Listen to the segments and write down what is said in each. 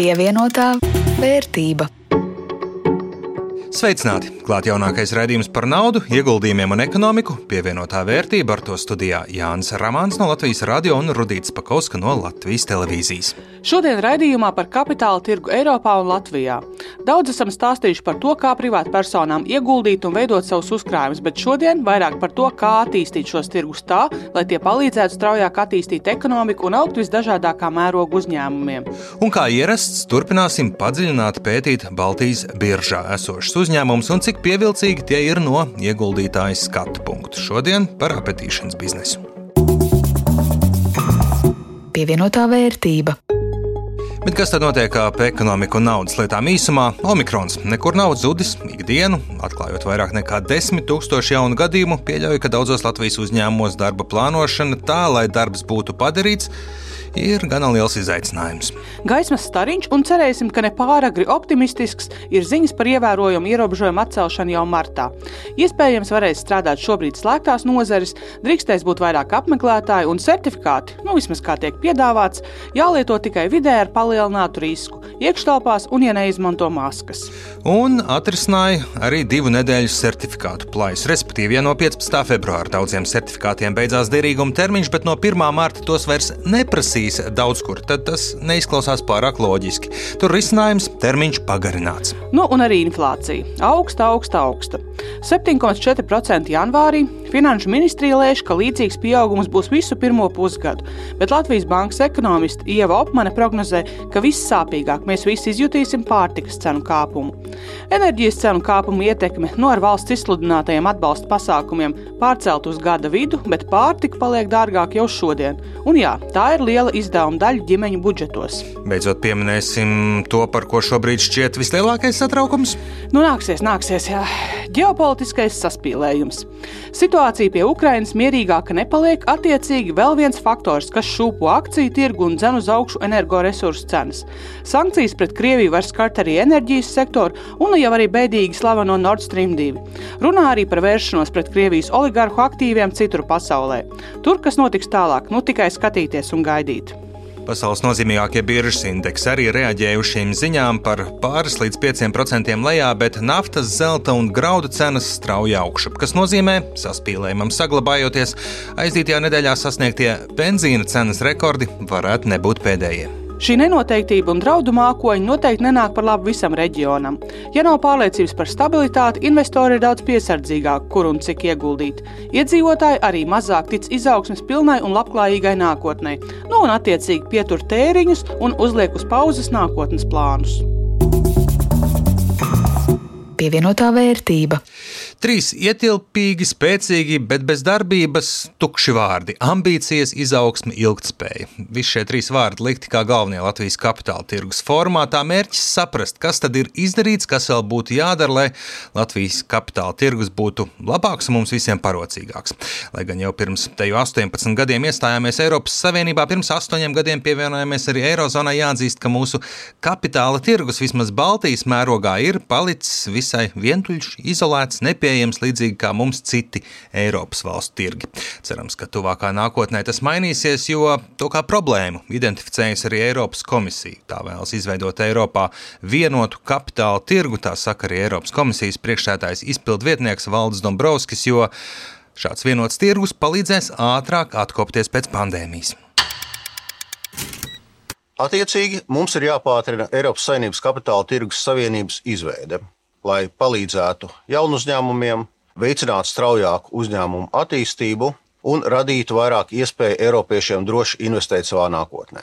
Pievienotā vērtība. Sveicināti! Klāt jaunākais raidījums par naudu, ieguldījumiem un ekonomiku. Pievienotā vērtība ar to studijā Jānis Ramāns no Latvijas radio un Rudīts Pakauska no Latvijas televīzijas. Šodien raidījumā par kapitāla tirgu Eiropā un Latvijā. Daudz esam stāstījuši par to, kā privātpersonām ieguldīt un veidot savus uzkrājumus, bet šodien vairāk par to, kā attīstīt šos tirgus tā, lai tie palīdzētu straujāk attīstīt ekonomiku un augt visdažādākā mēroga uzņēmumiem. Un kā ierasts, turpināsim padziļināt pētīt Baltijas biržā esošus uzņēmumus un cik pievilcīgi tie ir no ieguldītāja skatu punktu. Šodien par apetīšanas biznesu. Pievienotā vērtība. Bet kas tad notiek ap ekonomiku un naudas lietām īsumā? Omikrons nekur nav zudis ikdienu, atklājot vairāk nekā 10 tūkstošu jaunu gadījumu, pieļauju, ka daudzos Latvijas uzņēmumos darba plānošana tā, lai darbs būtu padarīts, ir gana liels izaicinājums. Gaismas stariņš un cerēsim, ka ne pāragri optimistisks ir ziņas par ievērojumu ierobežojumu atcelšanu jau martā. Iespējams, varēs strādāt šobrīd slēgtās nozeres, drīkstēs būt vairāk apmeklētāju un certifikāti, nu vismaz kā tiek piedāvāts, jālieto tikai vidē ar palielinātu risku, iekštelpās un ja neizmanto maskas. Un atrisināja arī divu nedēļu certifikātu plājas. Respektīvi, ja no 15. februāra daudziem certifikātiem beidzās derīguma termiņš, bet no 1. mārta tos vairs neprasīs daudz kur, tad tas neizklausās pārāk loģiski. Tur risinājums - termiņš pagarināts. Nu, un arī inflācija. Augsta, augsta, augsta. 7,4% janvārī Finanšu ministrija lēš, ka līdzīgs pieaugums būs visu pirmo pusgadu, bet Latvijas bankas ekonomiste Ieva Opmane prognozē, ka vissāpīgāk mēs visi izjutīsim pārtikas cenu kāpumu. Enerģijas cenu kāpumu ietekme no ar valsts izsludinātajiem atbalsta pasākumiem pārcelt uz gada vidu, bet pārtika paliek dārgāk jau šodien. Un jā, tā ir liela izdevuma daļa ģimeņu budžetos. Beidzot, pieminēsim to, par ko šobrīd šķiet vislielākais satraukums. Nu, nāksies, nāksies, jā. Ģeopolitiskais saspīlējums. Situācija pie Ukrainas mierīgāka nepaliek, attiecīgi vēl viens faktors, kas šūpo akciju tirgu un dzen uz augšu energoresursu cenas. Sankcijas pret Krieviju var skart arī enerģijas sektoru un jau arī bēdīgi slaveno Nord Stream 2. Runā arī par vēršanos pret Krievijas oligarhu aktīviem citur pasaulē. Tur, kas notiks tālāk, nu tikai skatīties un gaidīt. Pasaules nozīmīgākie biržas indeksi arī reaģēja uz šīm ziņām par pāris līdz 5% lejā, bet naftas, zelta un graudu cenas strauji augšu, kas nozīmē, saspīlējumam saglabājoties, aizdītajā nedēļā sasniegtie benzīna cenas rekordi varētu nebūt pēdējie. Šī nenoteiktība un draudu mākoņi noteikti nenāk par labu visam reģionam. Ja nav pārliecības par stabilitāti, investori ir daudz piesardzīgāki, kur un cik ieguldīt. Iedzīvotāji arī mazāk tic izaugsmes pilnai un labklājīgai nākotnē, nu un attiecīgi pietur tēriņus un uzliek uz pauzes nākotnes plānus. Pievienotā vērtība. Trīs ietilpīgi, spēcīgi, bet bez darbības, tukši vārdi - ambīcijas, izaugsme, ilgtspēja. Visi šie trīs vārdi likti kā galvenie Latvijas kapitāla tirgus formātā. Mērķis saprast, kas tad ir izdarīts, kas vēl būtu jādara, lai Latvijas kapitāla tirgus būtu labāks un mums visiem parocīgāks. Lai gan jau pirms teju 18 gadiem iestājāmies Eiropas Savienībā, pirms astoņiem gadiem pievienojāmies arī Eirozonai, jāatzīst, ka mūsu kapitāla tirgus vismaz Baltijas mērogā ir palicis visai vientuļš, izolēts, nepieejams pieejams līdzīgi kā mums citi Eiropas valstu tirgi. Cerams, ka tuvākā nākotnē tas mainīsies, jo to kā problēmu identificējas arī Eiropas komisija. Tā vēlas izveidot Eiropā vienotu kapitāla tirgu, tā saka arī Eiropas komisijas priekšsētājs izpildu vietnieks Valdis Dombrovskis, jo šāds vienots tirgus palīdzēs ātrāk atkopties pēc pandēmijas. Attiecīgi, mums ir jāpātrina Eiropas Savienības kapitāla tirgus savienības izveide lai palīdzētu jaunu uzņēmumiem, veicinātu straujāku uzņēmumu attīstību un radītu vairāk iespēju Eiropiešiem droši investēt savā nākotnē.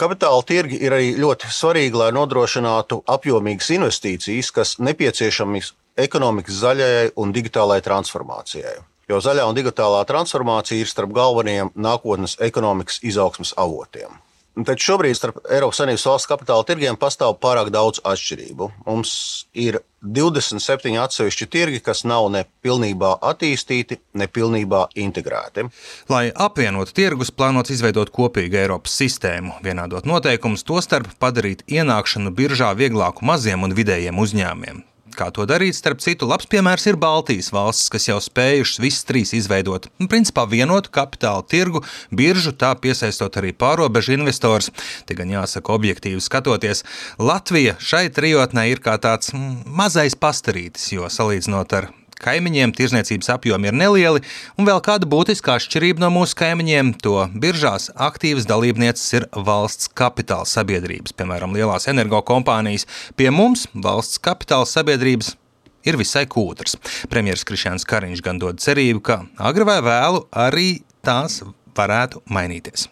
Kapitāla tirgi ir arī ļoti svarīgi, lai nodrošinātu apjomīgas investīcijas, kas nepieciešamas ekonomikas zaļajai un digitālajai transformācijai. Jo zaļā un digitālā transformācija ir starp galvenajiem nākotnes ekonomikas izaugsmas avotiem. Taču šobrīd starp Eiropas Savienības valsts kapitāla tirgiem pastāv pārāk daudz atšķirību. Mums ir 27 atsevišķi tirgi, kas nav ne pilnībā attīstīti, ne pilnībā integrēti. Lai apvienotu tirgus, plānots izveidot kopīgu Eiropas sistēmu, vienādot noteikumus, tostarp padarīt ienākšanu biržā vieglāku maziem un vidējiem uzņēmumiem. Kā to darīt, starp citu, labs piemērs ir Baltijas valstis, kas jau spējušas visas trīs izveidot, principā, vienotu kapitāla tirgu, biržu, tā piesaistot arī pārobežu investors. Te gan jāsaka, objektīvi skatoties, Latvija šai trijotnē ir kā tāds mm, mazais pastarītis, jo salīdzinot ar kaimiņiem tirzniecības apjomi ir nelieli, un vēl kāda būtiska atšķirība no mūsu kaimiņiem - to biržās aktīvas dalībnieces ir valsts kapitāla sabiedrības, piemēram, lielās energokompānijas. Pie mums valsts kapitāla sabiedrības ir visai kūtras. Premjerministrs Krišjāns Kariņš gan dod cerību, ka agri vai vēlu arī tās varētu mainīties.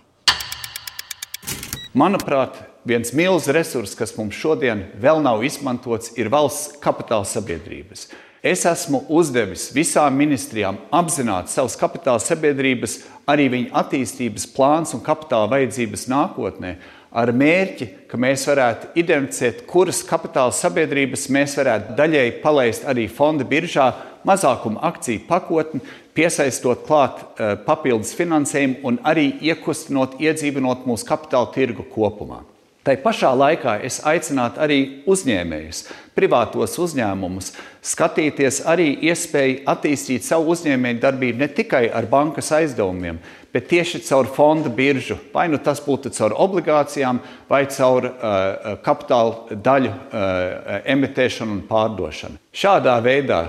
Manuprāt, viens milzīgs resurs, kas mums šodien vēl nav izmantots, ir valsts kapitāla sabiedrības. Es esmu uzdevis visām ministrijām apzināti savas kapitāla sabiedrības, arī viņu attīstības plāns un kapitāla vajadzības nākotnē, ar mērķi, ka mēs varētu identificēt, kuras kapitāla sabiedrības mēs varētu daļēji palaist arī fonda biržā, mazākuma akciju pakotni, piesaistot klāt uh, papildus finansējumu un arī iekustinot, iedzīvinot mūsu kapitāla tirgu kopumā. Tai pašā laikā es aicinātu arī uzņēmējus, privātos uzņēmumus, skatīties arī iespēju attīstīt savu uzņēmēju darbību ne tikai ar bankas aizdevumiem, bet tieši caur fonda biržu. Vai nu tas būtu caur obligācijām, vai caur uh, kapitāla daļu uh, emitēšanu un pārdošanu. Šādā veidā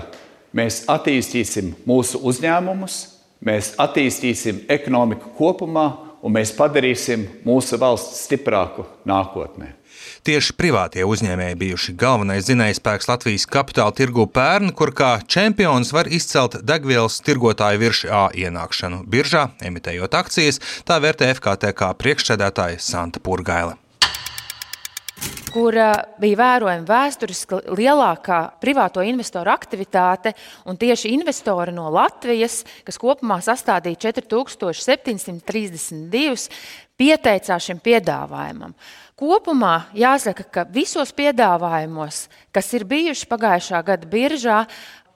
mēs attīstīsim mūsu uzņēmumus, mēs attīstīsim ekonomiku kopumā un mēs padarīsim mūsu valsts stiprāku nākotnē. Tieši privātie uzņēmēji bijuši galvenais zinājspēks Latvijas kapitāla tirgu pērn, kur kā čempions var izcelt degvielas tirgotāju virsmu A ienākšanu biržā, emitējot akcijas, tā vērtē FKTK priekšsēdētāja Santa Purgaila kur bija vērojama vēsturiski lielākā privāto investoru aktivitāte. Tieši investori no Latvijas, kas kopumā sastādīja 4732, pieteicās šim piedāvājumam. Kopumā jāsaka, ka visos piedāvājumos, kas ir bijuši pagājušā gada biržā,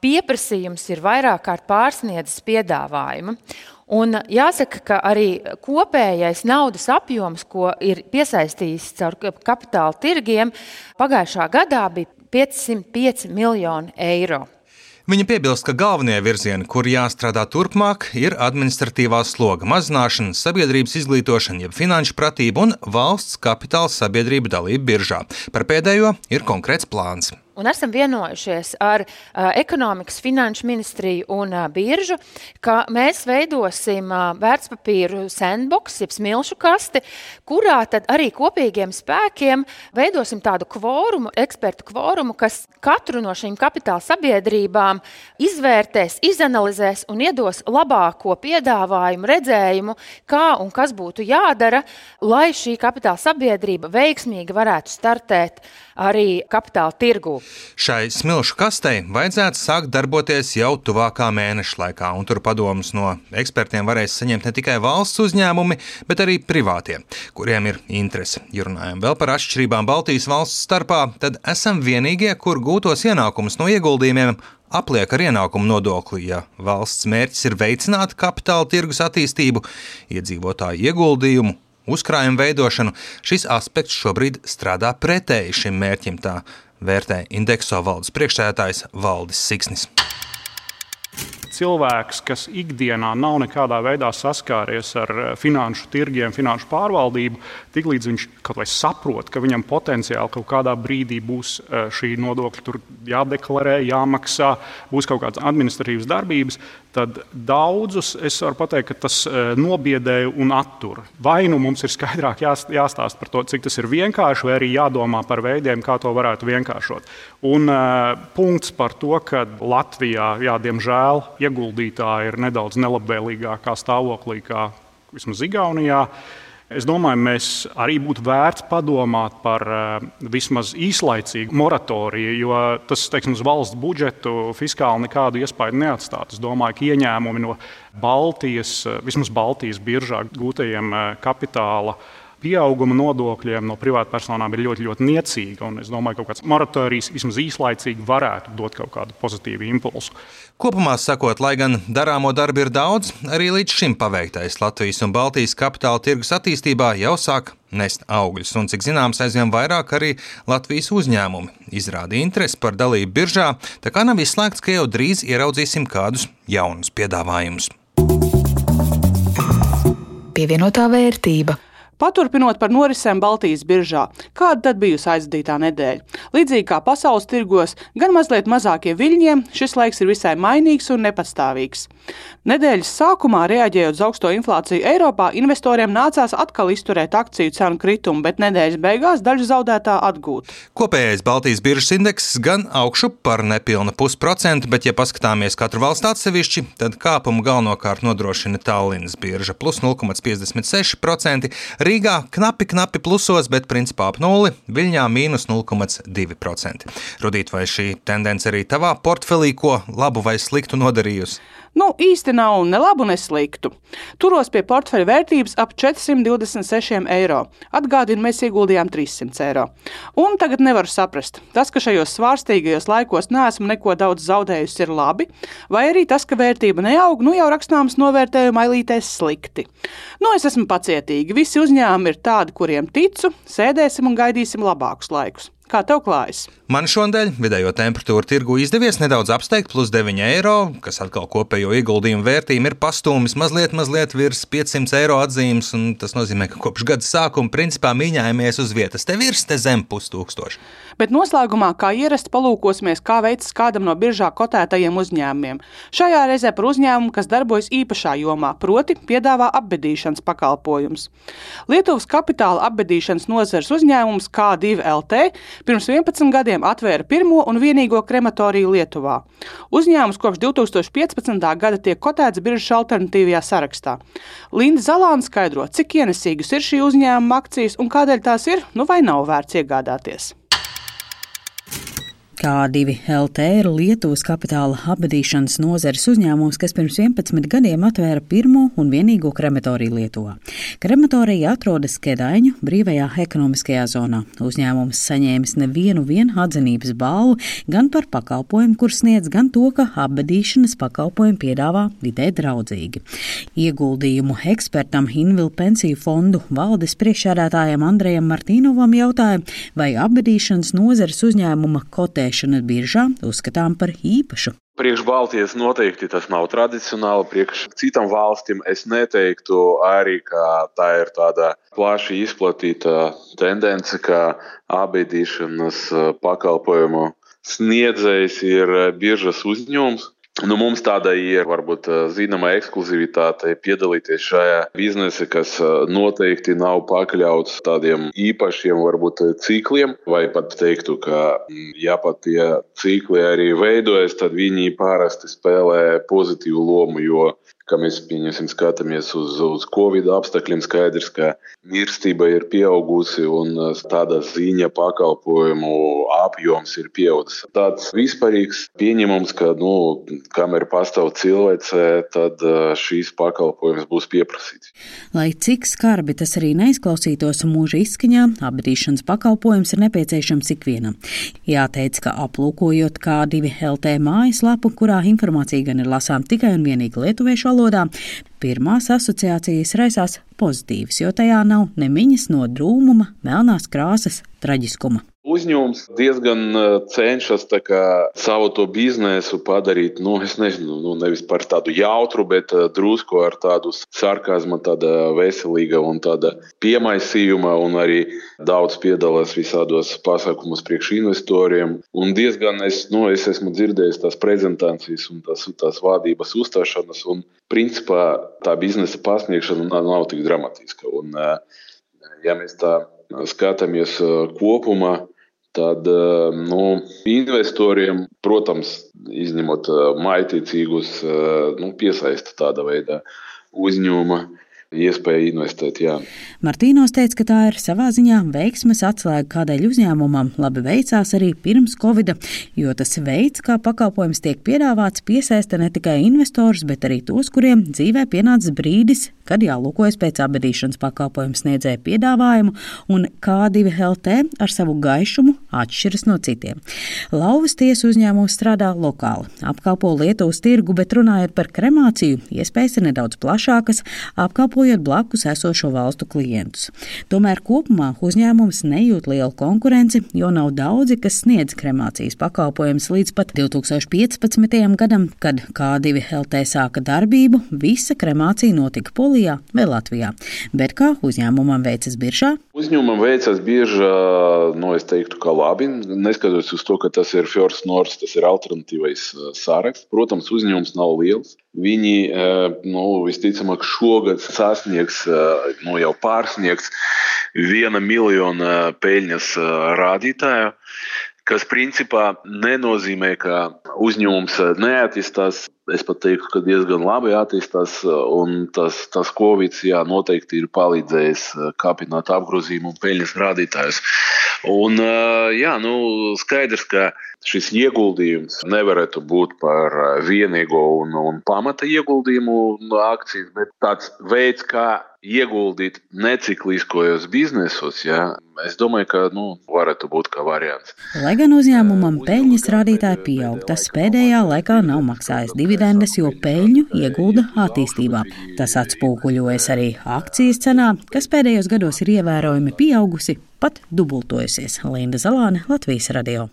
pieprasījums ir vairāk kārt pārsniedzis piedāvājumu. Un jāsaka, ka arī kopējais naudas apjoms, ko ir piesaistījis caur kapitāla tirgiem, pagājušā gadā bija 505 miljoni eiro. Viņa piebilst, ka galvenie virzieni, kur jāstrādā turpmāk, ir administratīvā sloga mazināšana, sabiedrības izglītošana, jeb finanšu pratība un valsts kapitāla sabiedrība dalība biržā. Par pēdējo ir konkrēts plāns un esam vienojušies ar uh, ekonomikas, finanšu ministriju un uh, biržu, ka mēs veidosim uh, vērtspapīru sandbox, jeb smilšu kasti, kurā tad arī kopīgiem spēkiem veidosim tādu kvorumu, ekspertu kvorumu, kas katru no šīm kapitāla sabiedrībām izvērtēs, izanalizēs un iedos labāko piedāvājumu, redzējumu, kā un kas būtu jādara, lai šī kapitāla sabiedrība veiksmīgi varētu startēt arī kapitāla tirgū. Šai smilšu kastei vajadzētu sākt darboties jau tuvākā mēneša laikā, un tur padomus no ekspertiem varēs saņemt ne tikai valsts uzņēmumi, bet arī privātie, kuriem ir interese. Ja runājam vēl par atšķirībām Baltijas valsts starpā, tad esam vienīgie, kur gūtos ienākumus no ieguldījumiem apliek ar ienākumu nodokli, ja valsts mērķis ir veicināt kapitāla tirgus attīstību, iedzīvotāju ieguldījumu uzkrājumu veidošanu, šis aspekts šobrīd strādā pretēji šim mērķim, tā vērtē indekso valdes priekšsēdētājs Valdis Siksnis. Cilvēks, kas ikdienā nav nekādā veidā saskāries ar eh, finanšu tirgiem, finanšu pārvaldību, tiklīdz viņš kaut vai saprot, ka viņam potenciāli kaut kādā brīdī būs eh, šī nodokļa jādeklarē, jāmaksā, būs kaut kādas administratīvas darbības, tad daudzus es varu pateikt, ka tas eh, nobiedē un attur. Vai nu mums ir skaidrāk jāstāsta par to, cik tas ir vienkārši, vai arī jādomā par veidiem, kā to varētu vienkāršot. Un uh, punkts par to, ka Latvijā, jā, diemžēl, ieguldītāji ir nedaudz nelabvēlīgākā stāvoklī kā vismaz Igaunijā. Es domāju, mēs arī būtu vērts padomāt par uh, vismaz īslaicīgu moratoriju, jo tas teiksim, uz valsts budžetu fiskāli nekādu iespēju neatstātu. Es domāju, ka ieņēmumi no Baltijas, vismaz Baltijas biržā gūtajiem uh, kapitāla pieauguma nodokļiem no privātpersonām ir ļoti, ļoti niecīga. Es domāju, ka kaut kāds moratorijas vismaz īslaicīgi varētu dot kaut kādu pozitīvu impulsu. Kopumā sakot, lai gan darāmo darbu ir daudz, arī līdz šim paveiktais Latvijas un Baltijas kapitāla tirgus attīstībā jau sāk nest augļus. Un, cik zināms, aizvien vairāk arī Latvijas uzņēmumi izrāda interesi par dalību biržā, tā kā nav izslēgts, ka jau drīz ieraudzīsim kādus jaunus piedāvājumus. Pievienotā vērtība. Paturpinot par norisēm Baltijas biržā, kāda tad bijusi aizdītā nedēļa? Līdzīgi kā pasaules tirgos, gan mazliet mazākiem viļņiem, šis laiks ir visai mainīgs un nepastāvīgs. Nedēļas sākumā, reaģējot uz augsto inflāciju Eiropā, investoriem nācās atkal izturēt akciju cenu kritumu, bet nedēļas beigās daļu zaudētā atgūt. Kopējais Baltijas biržas indeks gan augšu par nepilnu pusprocentu, bet, ja paskatāmies katru valstu atsevišķi, tad kāpumu galvenokārt nodrošina Tallinas birža plus 0,56%. Rīgā knapi, knapi plusos, bet principā ap nulli, Viļņā mīnus 0,2%. Rudīt, vai šī tendence arī tavā portfelī ko labu vai sliktu nodarījusi? Nu, īsti nav ne labu, ne sliktu. Turos pie portfeļa vērtības ap 426 eiro. Atgādinu, mēs ieguldījām 300 eiro. Un tagad nevaru saprast, tas, ka šajos svārstīgajos laikos neesmu neko daudz zaudējusi, ir labi, vai arī tas, ka vērtība neaug, nu jau rakstāms novērtējuma ailītēs slikti. Nu, es esmu pacietīga. Visi uzņēmumi ir tādi, kuriem ticu, sēdēsim un gaidīsim labākus laikus. Kā tev klājas? Man šodien vidējo temperatūru tirgu izdevies nedaudz apsteigt, plus 9 eiro, kas atkal kopējo ieguldījumu vērtību ir pastūmis mazliet, mazliet virs 500 eiro atzīmes. Tas nozīmē, ka kopš gada sākuma principā mīņājamies uz vietas. Te virs, te zem pustūkstoši. Bet noslēgumā, kā ierasts, palūkosimies, kā veicas kādam no biržā kotētajiem uzņēmumiem. Šajā reizē par uzņēmumu, kas darbojas īpašā jomā, proti, piedāvā apbedīšanas pakalpojumus. Lietuvas kapitāla apbedīšanas nozares uzņēmums K2LT pirms 11 gadiem atvēra pirmo un vienīgo krematoriju Lietuvā. Uzņēmums kopš 2015. gada tiek kotēts biržas alternatīvajā sarakstā. Linda Zalāna skaidro, cik ienesīgas ir šī uzņēmuma akcijas un kādēļ tās ir, nu vai nav vērts iegādāties. K2LT ir Lietuvas kapitāla apbedīšanas nozares uzņēmums, kas pirms 11 gadiem atvēra pirmo un vienīgo krematoriju Lietuvā. Krematorija atrodas Kedaiņu brīvajā ekonomiskajā zonā. Uzņēmums saņēmis nevienu atzinības balvu gan par pakalpojumu, kur sniedz, gan to, ka apbedīšanas pakalpojumu piedāvā vidē draudzīgi. Ieguldījumu ekspertam Hinvilu pensiju fondu valdes priekšsēdētājam Andrejam Martīnovam jautāja, vai apbedīšanas nozares uzņēmuma kotē notēšana biržā uzskatām par īpašu. Priekš Baltijas noteikti tas nav tradicionāli. Priekš citām valstīm es neteiktu arī, ka tā ir tāda plaši izplatīta tendence, ka abidīšanas pakalpojumu sniedzējs ir biržas uzņēmums. Nu, mums tāda ir varbūt zināma ekskluzivitāte piedalīties šajā biznesā, kas noteikti nav pakļauts tādiem īpašiem varbūt cikliem, vai pat teiktu, ka ja pat tie cikli arī veidojas, tad viņi parasti spēlē pozitīvu lomu, jo ka mēs skatāmies uz, uz Covid apstākļiem, skaidrs, ka mirstība ir pieaugusi un uh, tāda ziņa pakalpojumu apjoms ir pieaudzis. Tāds vispārīgs pieņemums, ka, nu, kamēr pastāv cilvēce, tad uh, šīs pakalpojums būs pieprasīts. Lai cik skarbi tas arī neizklausītos mūža izskaņā, apbedīšanas pakalpojums ir nepieciešams ikvienam. Jāteic, ka aplūkojot kā divi LT mājaslapu, kurā informācija gan ir lasām tikai un vienīgi lietuviešu valodā, pirmās asociācijas raisās pozitīvas, jo tajā nav nemiņas no drūmuma, melnās krāsas, traģiskuma. Uzņēmums diezgan cenšas kā, savu to biznesu padarīt, nu, nezinu, nu, nevis par tādu jautru, bet drusku ar tādu sarkazmu, tāda veselīga un tāda piemaisījuma, un arī daudz piedalās visādos pasākumos priekš investoriem. Un diezgan es, nu, es esmu dzirdējis tās prezentācijas un tās, tās vadības uzstāšanas, un principā tā biznesa pasniegšana nav, nav tik dramatiska. Un, ja mēs tā skatāmies kopumā, tad nu, investoriem, protams, izņemot maitīcīgus, nu, piesaista tāda veida uzņēmuma. Iespēja investēt. Jā. Martīnos teica, ka tā ir savā ziņā veiksmes atslēga, kādēļ uzņēmumam labi veicās arī pirms Covid, jo tas veids, kā pakalpojums tiek piedāvāts, piesaista ne tikai investorus, bet arī tos, kuriem dzīvē pienācis brīdis, kad jālūkojas pēc abadīšanas pakalpojumu sniedzēja piedāvājumu, un K2LT ar savu gaišumu atšķiras no citiem. Lauvas tiesu uzņēmums strādā lokāli, apkalpo Lietuvas tirgu, bet runājot par kremāciju, iespējas ir nedaudz plašākas, apkalpojot blakus esošo valstu klientus. Tomēr kopumā uzņēmums nejūt lielu konkurenci, jo nav daudzi, kas sniedz kremācijas pakalpojumus līdz pat 2015. gadam, kad K2LT sāka darbību, visa kremācija notika Polijā vai Latvijā. Bet kā uzņēmumam veicas biržā? Uzņēmumam veicas bieži, nu, es teiktu, ka labi. Neskatoties uz to, ka tas ir Fjords Nors, tas ir alternatīvais saraksts. Protams, uzņēmums nav liels. Viņi nu, visticamāk šogad sasniegs, nu, jau pārsniegs viena miljona peļņas rādītāju kas principā nenozīmē, ka uzņēmums neattīstās. Es pat teiktu, ka diezgan labi attīstās, un tas, tas Covid jā, noteikti ir palīdzējis kāpināt apgrozījumu un peļņas rādītājus. Un, jā, nu, skaidrs, ka šis ieguldījums nevarētu būt par vienīgo un, un pamata ieguldījumu akcijas, bet tāds veids, kā ieguldīt necikliskojos biznesos, ja, es domāju, ka nu, varētu būt kā variants. Lai gan uzņēmumam peļņas rādītāji pieaug, tas pēdējā laikā nav maksājis dividendes, jo peļņu iegulda attīstībā. Tas atspoguļojas arī akcijas cenā, kas pēdējos gados ir ievērojami pieaugusi, pat dubultojusies. Linda Zalāne, Latvijas radio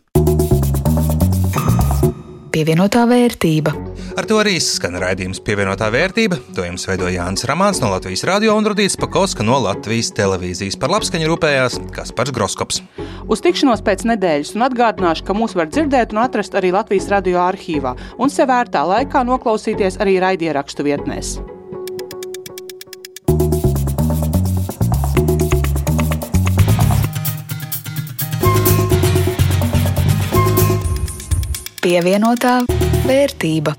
pievienotā vērtība. Ar to arī skan raidījums pievienotā vērtība. To jums veidoja Jānis Ramāns no Latvijas radio un Rudīts Pakauska no Latvijas televīzijas. Par labskaņu rūpējās Kaspars Groskops. Uz tikšanos pēc nedēļas un atgādināšu, ka mūs var dzirdēt un atrast arī Latvijas radio arhīvā un sev vērtā laikā noklausīties arī raidierakstu vietnēs. Pievienotā vērtība.